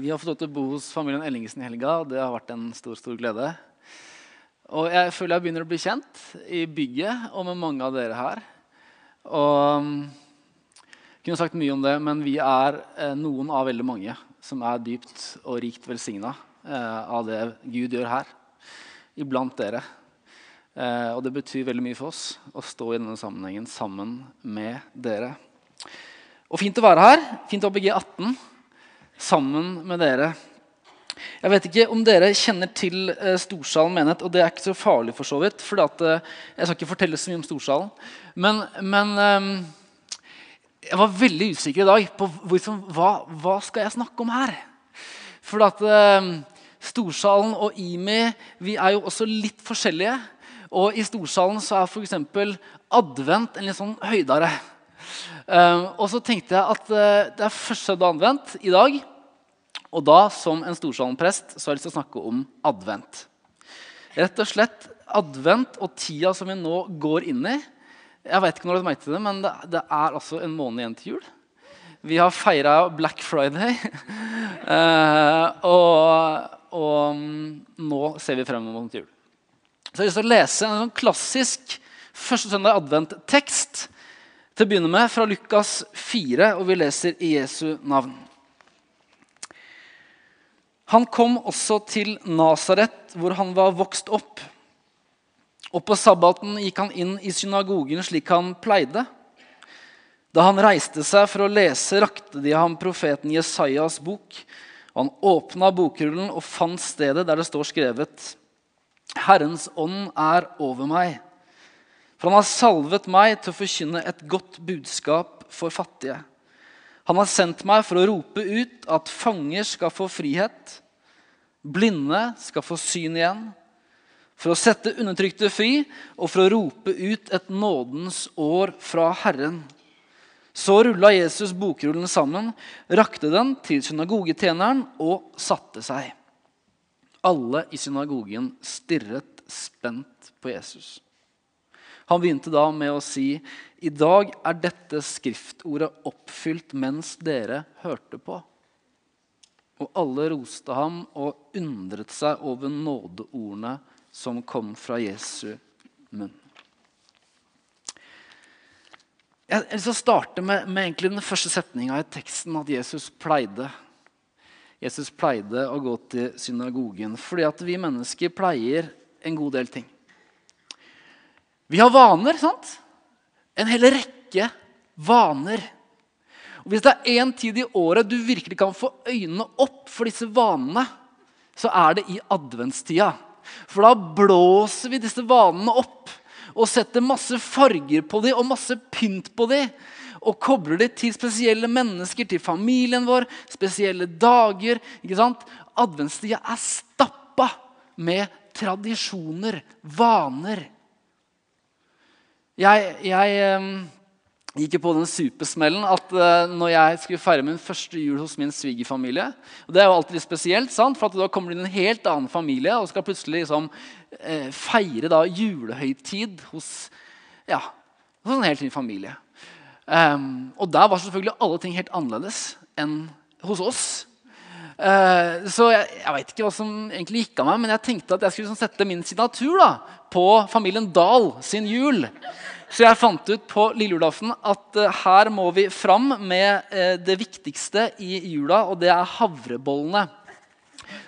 Vi har fått lov til å bo hos familien Ellingsen i helga, og det har vært en stor stor glede. Og jeg føler jeg begynner å bli kjent i bygget og med mange av dere her. Og Jeg kunne sagt mye om det, men vi er eh, noen av veldig mange som er dypt og rikt velsigna eh, av det Gud gjør her, iblant dere. Eh, og det betyr veldig mye for oss å stå i denne sammenhengen sammen med dere. Og fint å være her. Fint å ha BG18 sammen med dere. Jeg vet ikke om dere kjenner til eh, Storsalen menighet, og det er ikke så farlig for så vidt. For eh, jeg skal ikke fortelle så mye om Storsalen. Men, men eh, jeg var veldig usikker i dag på liksom, hva, hva skal jeg snakke om her. For at eh, Storsalen og IMI vi er jo også litt forskjellige. Og i Storsalen så er f.eks. advent en litt sånn høydere. Eh, og så tenkte jeg at eh, det er første advent i dag. Og da, som en Storsalen-prest, så har jeg lyst til å snakke om advent. Rett og slett advent og tida som vi nå går inn i. Jeg vet ikke når du merket det, men det, det, er altså en måned igjen til jul. Vi har feira Black Friday. eh, og, og, mm, nå ser vi frem mot jul. Så jeg har lyst til å lese en sånn klassisk første søndag advent-tekst til å begynne med fra Lukas 4, og vi leser i Jesu navn. Han kom også til Nasaret, hvor han var vokst opp. Og på sabbaten gikk han inn i synagogen slik han pleide. Da han reiste seg for å lese, rakte de ham profeten Jesajas bok. Han åpna bokrullen og fant stedet der det står skrevet Herrens ånd er over meg, for han har salvet meg til å forkynne et godt budskap for fattige. Han har sendt meg for å rope ut at fanger skal få frihet, blinde skal få syn igjen, for å sette undertrykte fri og for å rope ut et nådens år fra Herren. Så rulla Jesus bokrullen sammen, rakte den til synagogetjeneren og satte seg. Alle i synagogen stirret spent på Jesus. Han begynte da med å si, 'I dag er dette skriftordet oppfylt mens dere hørte på.' Og alle roste ham og undret seg over nådeordene som kom fra Jesu munn. Jeg vil starte med, med den første setninga i teksten, at Jesus pleide. Jesus pleide å gå til synagogen fordi vi mennesker pleier en god del ting. Vi har vaner. sant? En hel rekke vaner. Og Hvis det er én tid i året du virkelig kan få øynene opp for disse vanene, så er det i adventstida. For da blåser vi disse vanene opp og setter masse farger på dem og masse pynt på dem. Og kobler det til spesielle mennesker, til familien vår, spesielle dager. ikke sant? Adventstida er stappa med tradisjoner, vaner. Jeg, jeg gikk på den supersmellen at uh, når jeg skulle feire min første jul hos min svigerfamilie og Det er jo alltid litt spesielt, sant? for da kommer det inn en helt annen familie og skal plutselig liksom, uh, feire da, julehøytid hos, ja, en helt ny familie. Um, og der var selvfølgelig alle ting helt annerledes enn hos oss. Uh, så jeg, jeg vet ikke hva som egentlig gikk av meg, men jeg tenkte at jeg skulle sånn, sette min signatur da, på familien Dahl sin jul. Så jeg fant ut på lille julaften at uh, her må vi fram med uh, det viktigste i jula, og det er havrebollene.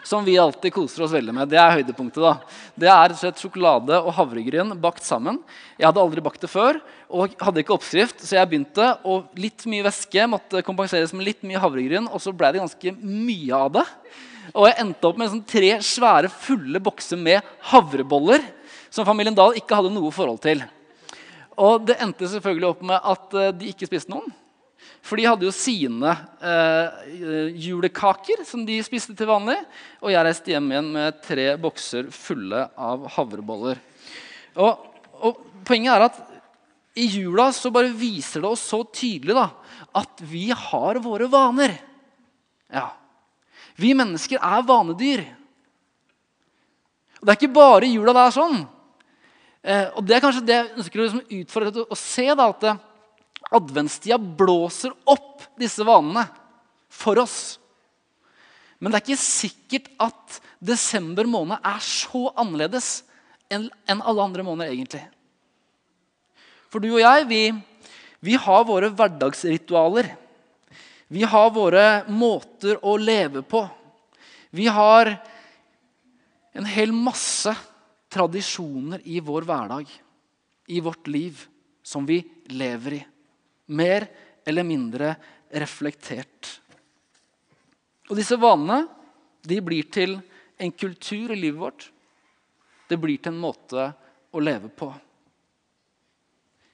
Som vi alltid koser oss veldig med. Det er høydepunktet. da. Det er slett sjokolade og havregryn bakt sammen. Jeg hadde aldri bakt det før og hadde ikke oppskrift, så jeg begynte. Og litt mye væske måtte kompenseres med litt mye havregryn, og så ble det ganske mye av det. Og jeg endte opp med sånn tre svære, fulle bokser med havreboller som familien Dahl ikke hadde noe forhold til. Og det endte selvfølgelig opp med at eh, de ikke spiste noen. For de hadde jo sine eh, julekaker som de spiste til vanlig. Og jeg reiste hjem igjen med tre bokser fulle av havreboller. Og, og Poenget er at i jula så bare viser det oss så tydelig da, at vi har våre vaner. Ja. Vi mennesker er vanedyr. Og Det er ikke bare i jula det er sånn. Eh, og Det er kanskje det jeg ønsker å liksom utfordre å se. da, at eh, Adventstida blåser opp disse vanene for oss. Men det er ikke sikkert at desember måned er så annerledes enn alle andre måneder egentlig. For du og jeg, vi, vi har våre hverdagsritualer. Vi har våre måter å leve på. Vi har en hel masse tradisjoner i vår hverdag, i vårt liv, som vi lever i. Mer eller mindre reflektert. Og disse vanene de blir til en kultur i livet vårt. Det blir til en måte å leve på.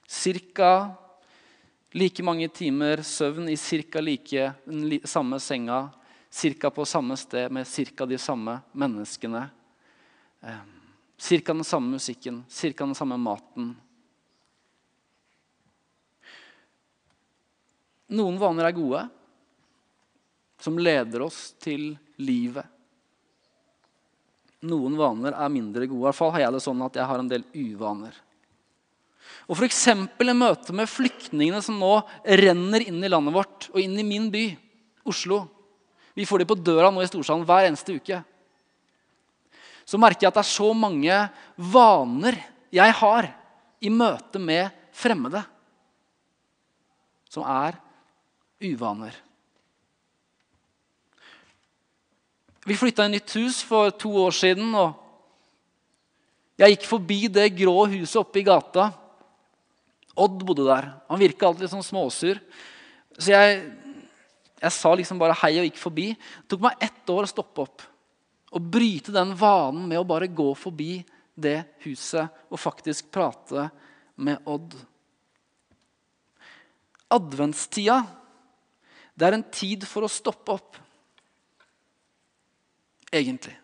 Cirka like mange timer søvn i cirka like den samme senga, cirka på samme sted med cirka de samme menneskene. Cirka den samme musikken, cirka den samme maten. Noen vaner er gode, som leder oss til livet. Noen vaner er mindre gode. I hvert fall har jeg det sånn at jeg har en del uvaner. Og F.eks. i møte med flyktningene som nå renner inn i landet vårt og inn i min by, Oslo. Vi får de på døra nå i Storsalen hver eneste uke. Så merker jeg at det er så mange vaner jeg har i møte med fremmede, som er uvaner. Vi flytta i nytt hus for to år siden. og Jeg gikk forbi det grå huset oppe i gata. Odd bodde der. Han virka alltid litt sånn småsur. Så jeg, jeg, sa liksom bare hei og gikk forbi. Det tok meg ett år å stoppe opp og bryte den vanen med å bare gå forbi det huset og faktisk prate med Odd. Adventstida det er en tid for å stoppe opp. Egentlig.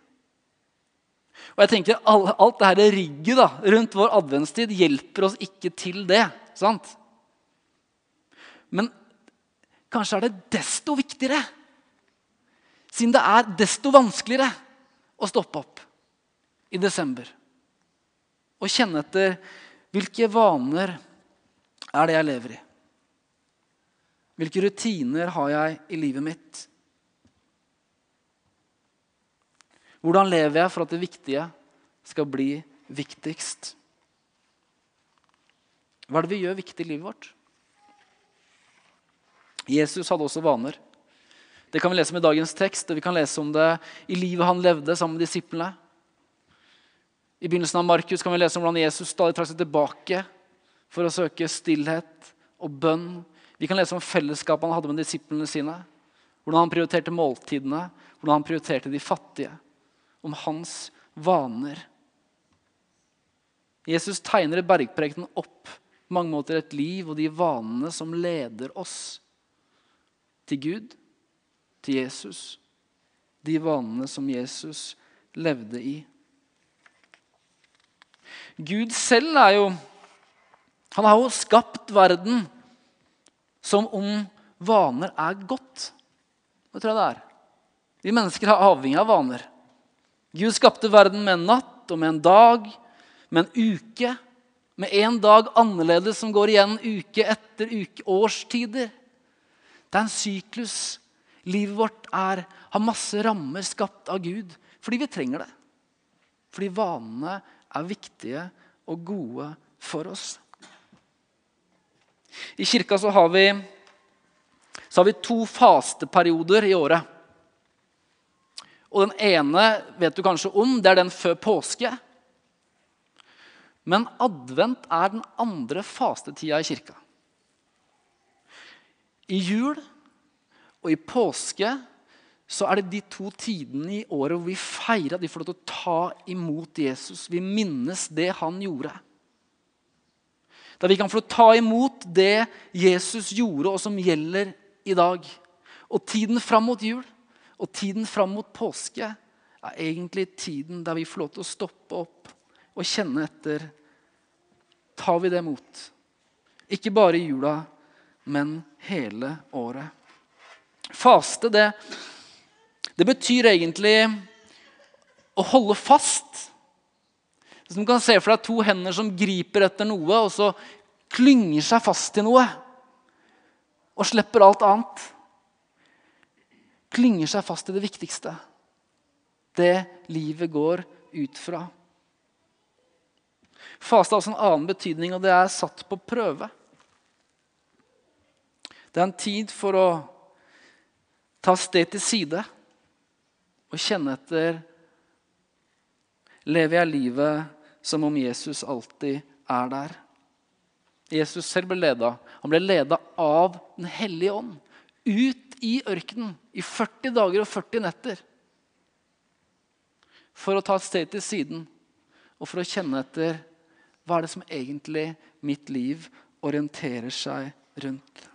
Og jeg tenker Alt, det her rigget rundt vår adventstid hjelper oss ikke til det. sant? Men kanskje er det desto viktigere, siden det er desto vanskeligere å stoppe opp i desember. Og kjenne etter hvilke vaner er det jeg lever i. Hvilke rutiner har jeg i livet mitt? Hvordan lever jeg for at det viktige skal bli viktigst? Hva er det vi gjør viktig i livet vårt? Jesus hadde også vaner. Det kan vi lese om i dagens tekst, og vi kan lese om det i livet han levde sammen med disiplene. I begynnelsen av Markus kan vi lese om hvordan Jesus stadig trakk seg tilbake for å søke stillhet og bønn vi kan lese om fellesskapet han hadde med disiplene sine. Hvordan han prioriterte måltidene, hvordan han prioriterte de fattige. Om hans vaner. Jesus tegner i bergprekenen opp mange måter et liv og de vanene som leder oss til Gud, til Jesus. De vanene som Jesus levde i. Gud selv er jo Han har jo skapt verden som om vaner er godt. Det tror jeg det er. Vi mennesker er avhengig av vaner. Gud skapte verden med en natt og med en dag, med en uke. Med en dag annerledes som går igjen uke etter uke. Årstider. Det er en syklus. Livet vårt er, har masse rammer skapt av Gud fordi vi trenger det. Fordi vanene er viktige og gode for oss. I kirka så har vi, så har vi to fasteperioder i året. Og Den ene vet du kanskje om. Det er den før påske. Men advent er den andre fastetida i kirka. I jul og i påske så er det de to tidene i året hvor vi feirer at vi får lov til å ta imot Jesus. Vi minnes det han gjorde. Der vi kan få ta imot det Jesus gjorde, og som gjelder i dag. Og tiden fram mot jul og tiden fram mot påske er egentlig tiden der vi får lov til å stoppe opp og kjenne etter. Tar vi det mot? Ikke bare i jula, men hele året. Faste, det, det betyr egentlig å holde fast hvis du kan se for deg to hender som griper etter noe, og så klynger seg fast til noe og slipper alt annet. klynger seg fast i det viktigste. Det livet går ut fra. Faste har også en annen betydning, og det er satt på prøve. Det er en tid for å ta sted til side og kjenne etter Lever jeg livet som om Jesus alltid er der? Jesus selv ble leda. Han ble leda av Den hellige ånd ut i ørkenen i 40 dager og 40 netter. For å ta et sted til siden og for å kjenne etter hva er det som egentlig mitt liv orienterer seg rundt.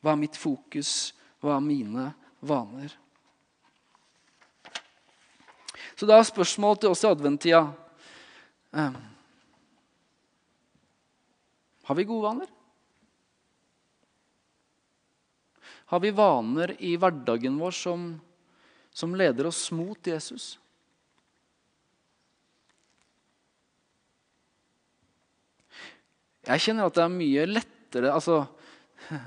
Hva er mitt fokus? Hva er mine vaner? Så da er spørsmålet til oss i adventtida um, Har vi gode vaner? Har vi vaner i hverdagen vår som, som leder oss mot Jesus? Jeg kjenner at det er mye lettere altså,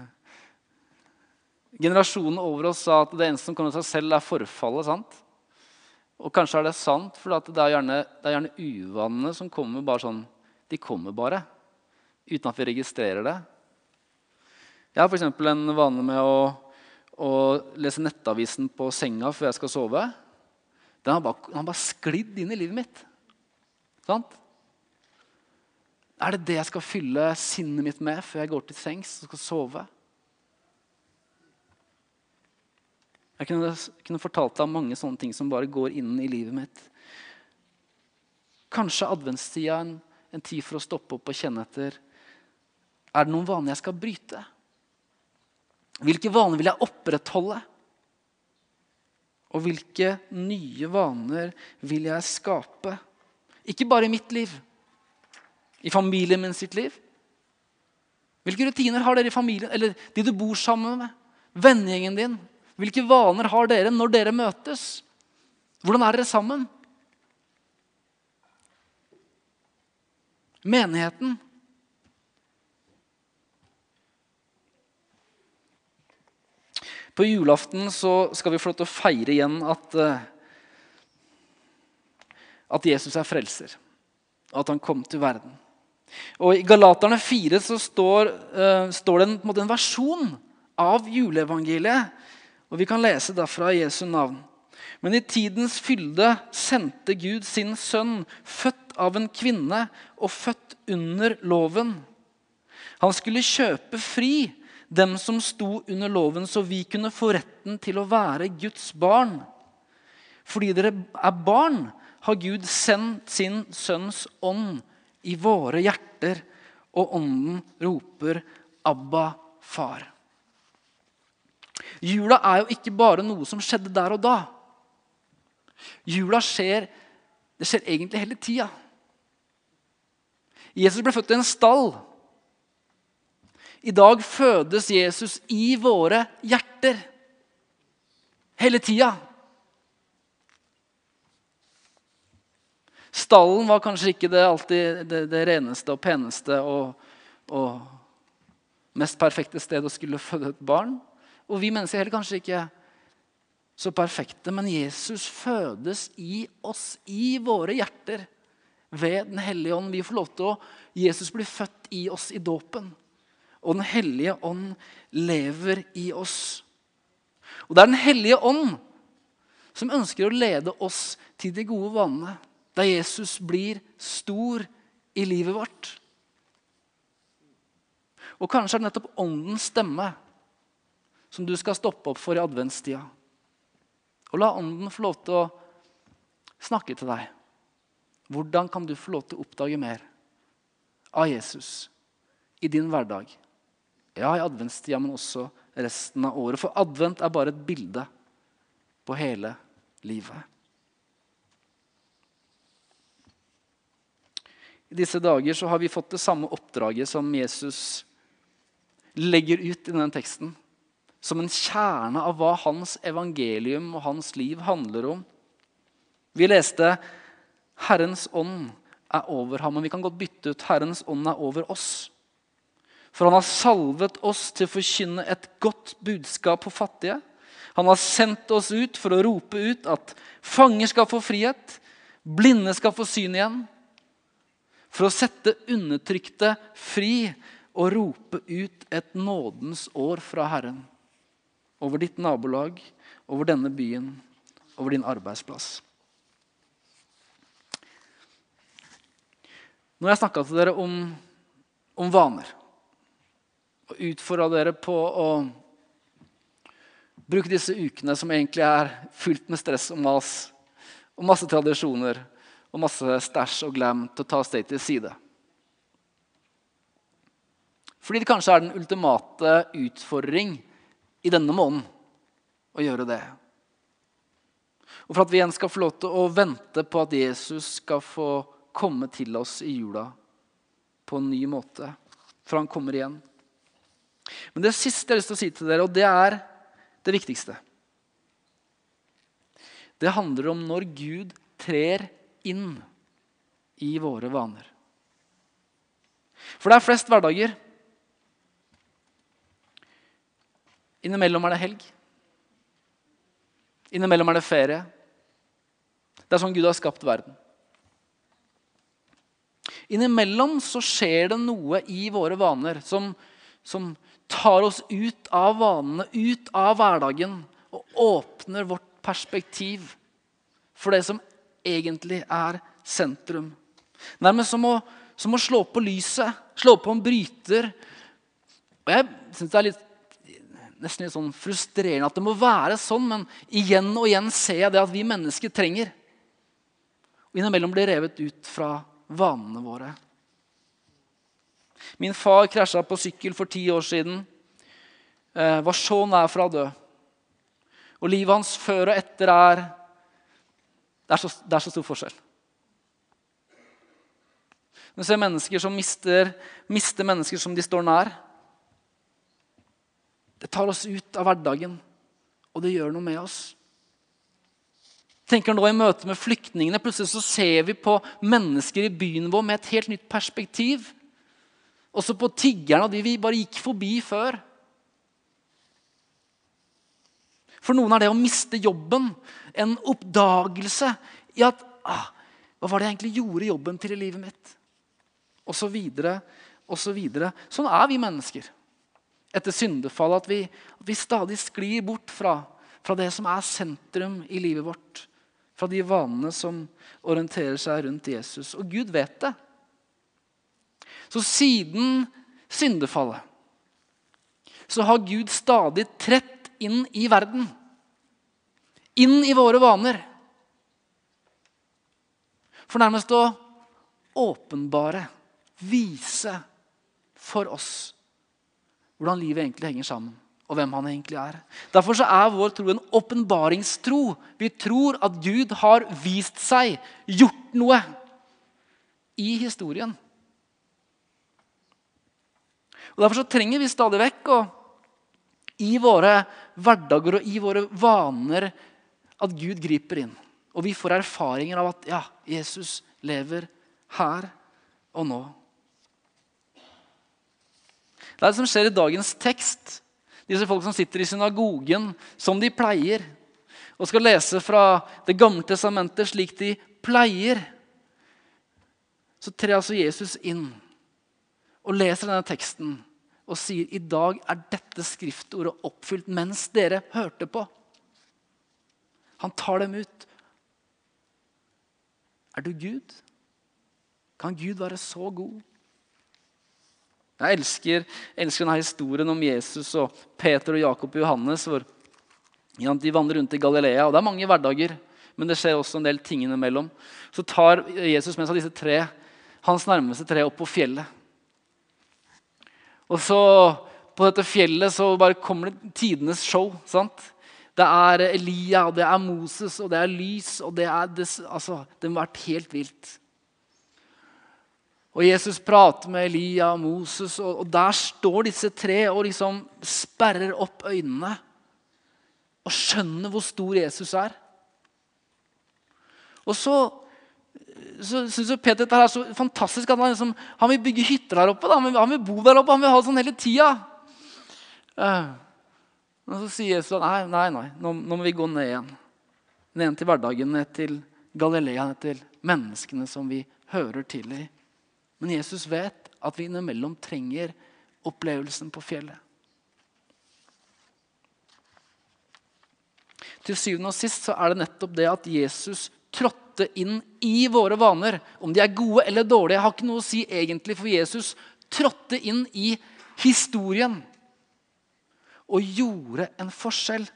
Generasjonen over oss sa at det eneste som kommer av seg selv, er forfallet. sant? Og kanskje er det sant, for det er gjerne, det er gjerne uvanene som kommer bare sånn De kommer bare, uten at vi registrerer det. Jeg har f.eks. en vane med å, å, lese nettavisen på senga før jeg skal sove. Den har bare, den bare sklidd inn i livet mitt. Sant? Er det det jeg skal fylle sinnet mitt med før jeg går til sengs og skal sove? Jeg kunne, kunne fortalt deg om mange sånne ting som bare går inn i livet mitt. Kanskje adventstida er en, en tid for å stoppe opp og kjenne etter. Er det noen vaner jeg skal bryte? Hvilke vaner vil jeg opprettholde? Og hvilke nye vaner vil jeg skape? Ikke bare i mitt liv, i familien min sitt liv. Hvilke rutiner har dere i familien, eller de du bor sammen med? Vennegjengen din? Hvilke vaner har dere når dere møtes? Hvordan er dere sammen? Menigheten. På julaften skal vi få lov til å feire igjen at, eh, at Jesus er frelser, at han kom til verden. Og I Galaterne 4 så står, uh, står det en, en, en versjon av juleevangeliet og Vi kan lese derfra i Jesu navn. Men i tidens fylde sendte Gud sin sønn, født av en kvinne og født under loven. Han skulle kjøpe fri dem som sto under loven, så vi kunne få retten til å være Guds barn. Fordi dere er barn, har Gud sendt sin sønns ånd i våre hjerter, og ånden roper 'Abba, far'. Jula er jo ikke bare noe som skjedde der og da. Jula skjer, det skjer egentlig hele tida. Jesus ble født i en stall. I dag fødes Jesus i våre hjerter. Hele tida. Stallen var kanskje ikke det, alltid det, det reneste og peneste og, og mest perfekte sted å skulle føde et barn. Og vi mennesker er heller kanskje ikke så perfekte, men Jesus fødes i oss, i våre hjerter, ved Den hellige ånd. Vi får lov til å Jesus blir født i oss i dåpen. Og Den hellige ånd lever i oss. Og det er Den hellige ånd som ønsker å lede oss til de gode vanene, der Jesus blir stor i livet vårt. Og kanskje er det nettopp Åndens stemme som du skal stoppe opp for i adventstida. Og la Ånden få lov til å snakke til deg. Hvordan kan du få lov til å oppdage mer av Jesus i din hverdag? Ja, i adventstida, men også resten av året. For advent er bare et bilde på hele livet. I disse dager så har vi fått det samme oppdraget som Jesus legger ut i denne teksten som en kjerne av hva hans evangelium og hans liv handler om. Vi leste 'Herrens ånd er over ham', men vi kan godt bytte ut 'Herrens ånd er over oss'. For han har salvet oss til å forkynne et godt budskap for fattige. Han har sendt oss ut for å rope ut at fanger skal få frihet, blinde skal få syn igjen. For å sette undertrykte fri og rope ut et nådens år fra Herren. Over ditt nabolag, over denne byen, over din arbeidsplass. Nå har jeg snakka til dere om, om vaner og utfordra dere på å bruke disse ukene som egentlig er fylt med stress og mas, og masse tradisjoner og masse stæsj og glam, til å ta steg til side. Fordi det kanskje er den ultimate utfordring i denne måneden å gjøre det. Og for at vi igjen skal få lov til å vente på at Jesus skal få komme til oss i jula på en ny måte. For han kommer igjen. Men det siste jeg har lyst til å si til dere, og det er det viktigste Det handler om når Gud trer inn i våre vaner. For det er flest hverdager. Innimellom er det helg. Innimellom er det ferie. Det er sånn Gud har skapt verden. Innimellom så skjer det noe i våre vaner som, som tar oss ut av vanene, ut av hverdagen, og åpner vårt perspektiv for det som egentlig er sentrum. Nærmest som å, som å slå på lyset, slå på en bryter. Og Jeg syns det er litt, nesten litt sånn frustrerende at det må være sånn, men igjen og igjen ser jeg det at vi mennesker trenger. Og innimellom blir revet ut fra vanene våre. Min far krasja på sykkel for ti år siden. Eh, var så nær fra å dø. Og livet hans før og etter er det er, så, det er så stor forskjell. Du ser mennesker som mister, mister mennesker som de står nær. Det tar oss ut av hverdagen, og det gjør noe med oss tenker nå i møte med flyktningene, Plutselig så ser vi på mennesker i byen vår med et helt nytt perspektiv. Også på tiggerne og de vi bare gikk forbi før. For noen er det å miste jobben en oppdagelse i at ah, Hva var det jeg egentlig gjorde jobben til i livet mitt? Og så videre, og så videre. Sånn er vi mennesker etter syndefallet. At vi, at vi stadig sklir bort fra, fra det som er sentrum i livet vårt fra de vanene som orienterer seg rundt Jesus. Og Gud vet det. Så siden syndefallet så har Gud stadig trett inn i verden. Inn i våre vaner. For nærmest å åpenbare, vise for oss hvordan livet egentlig henger sammen og hvem han egentlig er. Derfor er vår tro en åpenbaringstro. Vi tror at Gud har vist seg, gjort noe i historien. Og Derfor trenger vi stadig vekk å i våre hverdager og i våre vaner at Gud griper inn. Og vi får erfaringer av at ja, Jesus lever her og nå. Det er det som skjer i dagens tekst. Disse folk som sitter i synagogen som de pleier, og skal lese fra Det gamle testamentet slik de pleier. Så trer altså Jesus inn og leser denne teksten og sier i dag er dette skriftordet oppfylt mens dere hørte på. Han tar dem ut. Er du Gud? Kan Gud være så god? Jeg elsker, elsker denne historien om Jesus og Peter og Jakob og Johannes. hvor De vandrer rundt i Galilea, og det er mange hverdager. Men det skjer også en del ting innimellom. Så tar Jesus med seg disse tre, hans nærmeste tre opp på fjellet. Og så på dette fjellet så bare kommer det tidenes show. sant? Det er Elia, og det er Moses, og det er lys. og Det er det, altså, det må ha vært helt vilt. Og Jesus prater med Elia og Moses, og, der står disse tre og liksom sperrer opp øynene og skjønner hvor stor Jesus er. Og så, så syns Peter dette er så fantastisk at han, liksom, han vil bygge hytter der oppe. Da. Han, vil, bo der oppe, han vil ha det sånn hele tida. Uh, Og så sier Jesus nei, nei, nei, nå, nå må vi gå ned igjen. Ned til hverdagen, ned til Galilea, ned til menneskene som vi hører til i. Men Jesus vet at vi innimellom trenger opplevelsen på fjellet. Til syvende og sist så er det nettopp det at Jesus trådte inn i våre vaner. Om de er gode eller dårlige, har ikke noe å si egentlig, for Jesus trådte inn i historien og gjorde en forskjell.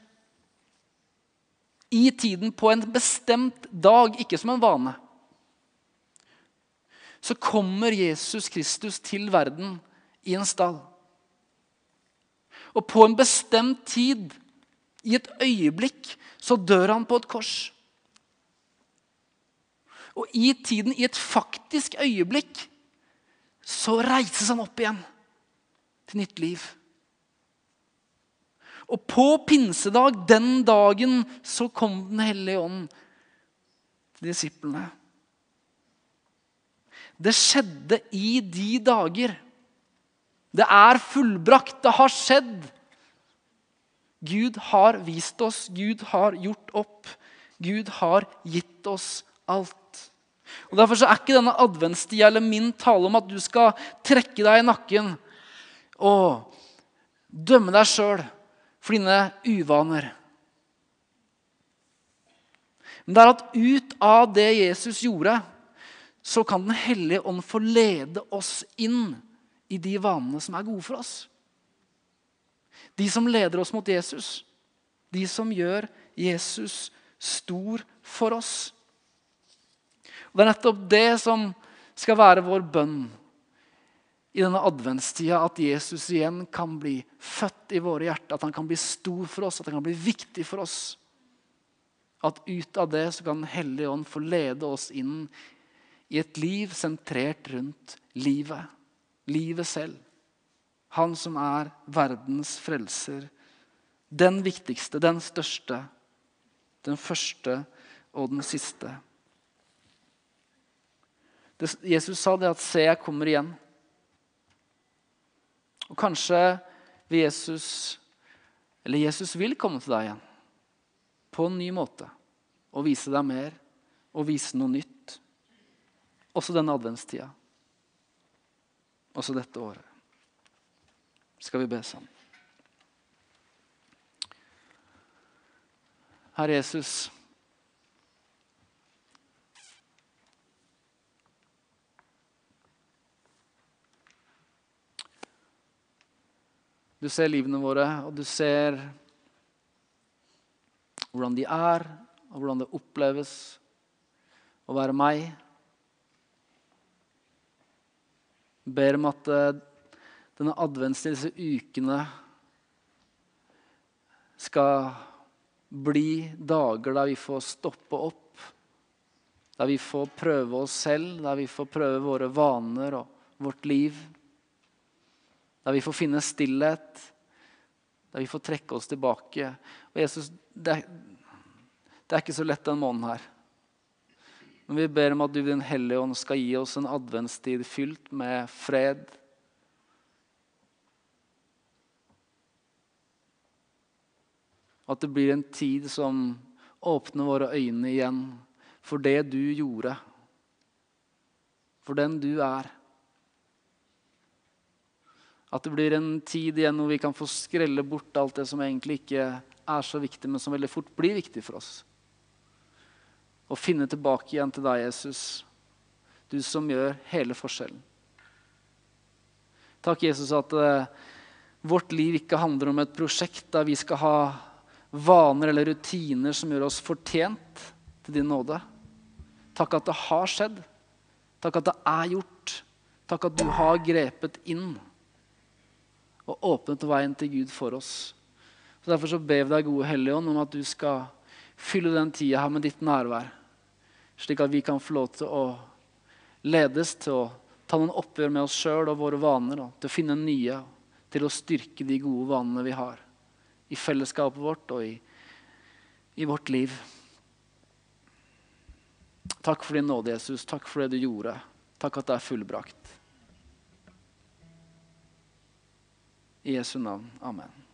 I tiden, på en bestemt dag, ikke som en vane. Så kommer Jesus Kristus til verden i en stall. Og på en bestemt tid, i et øyeblikk, så dør han på et kors. Og i tiden, i et faktisk øyeblikk, så reises han opp igjen til nytt liv. Og på pinsedag, den dagen, så kom Den hellige ånd til disiplene. Det skjedde i de dager. Det er fullbrakt. Det har skjedd. Gud har vist oss, Gud har gjort opp. Gud har gitt oss alt. Og Derfor er ikke denne adventstida eller min tale om at du skal trekke deg i nakken og dømme deg sjøl for dine uvaner. Men det er at ut av det Jesus gjorde, så kan Den hellige ånd få lede oss inn i de vanene som er gode for oss. De som leder oss mot Jesus. De som gjør Jesus stor for oss. Og Det er nettopp det som skal være vår bønn i denne adventstida. At Jesus igjen kan bli født i våre hjerter, at han kan bli stor for oss, at han kan bli viktig for oss. At ut av det så kan Den hellige ånd få lede oss inn i et liv sentrert rundt livet. Livet selv. Han som er verdens frelser. Den viktigste, den største, den første og den siste. Jesus sa det at 'se, jeg kommer igjen'. Og kanskje vil Jesus Eller Jesus vil komme til deg igjen på en ny måte og vise deg mer og vise noe nytt. Også denne adventstida. Også dette året. Skal vi be sammen? Herre Jesus. Du ser livene våre, og du ser hvordan de er, og hvordan det oppleves å være meg. Jeg ber om at eh, denne adventstiden, disse ukene, skal bli dager der vi får stoppe opp. Der vi får prøve oss selv, der vi får prøve våre vaner og vårt liv. Der vi får finne stillhet, der vi får trekke oss tilbake. Og Jesus, det er, det er ikke så lett den måneden her. Men vi ber om at du, Din Hellige Ånd, skal gi oss en adventstid fylt med fred. At det blir en tid som åpner våre øyne igjen for det du gjorde. For den du er. At det blir en tid igjen hvor vi kan få skrelle bort alt det som egentlig ikke er så viktig, men som veldig fort blir viktig for oss. Og finne tilbake igjen til deg, Jesus, du som gjør hele forskjellen. Takk, Jesus, at uh, vårt liv ikke handler om et prosjekt der vi skal ha vaner eller rutiner som gjør oss fortjent til din nåde. Takk at det har skjedd. Takk at det er gjort. Takk at du har grepet inn og åpnet veien til Gud for oss. Så Derfor så ber vi deg, gode Hellige Ånd, om at du skal fylle den tida her med ditt nærvær. Slik at vi kan få lov til å ledes til å ta noen oppgjør med oss sjøl og våre vaner. Og til å finne nye, til å styrke de gode vanene vi har. I fellesskapet vårt og i, i vårt liv. Takk for din nåde, Jesus. Takk for det du gjorde. Takk at det er fullbrakt. I Jesu navn. Amen.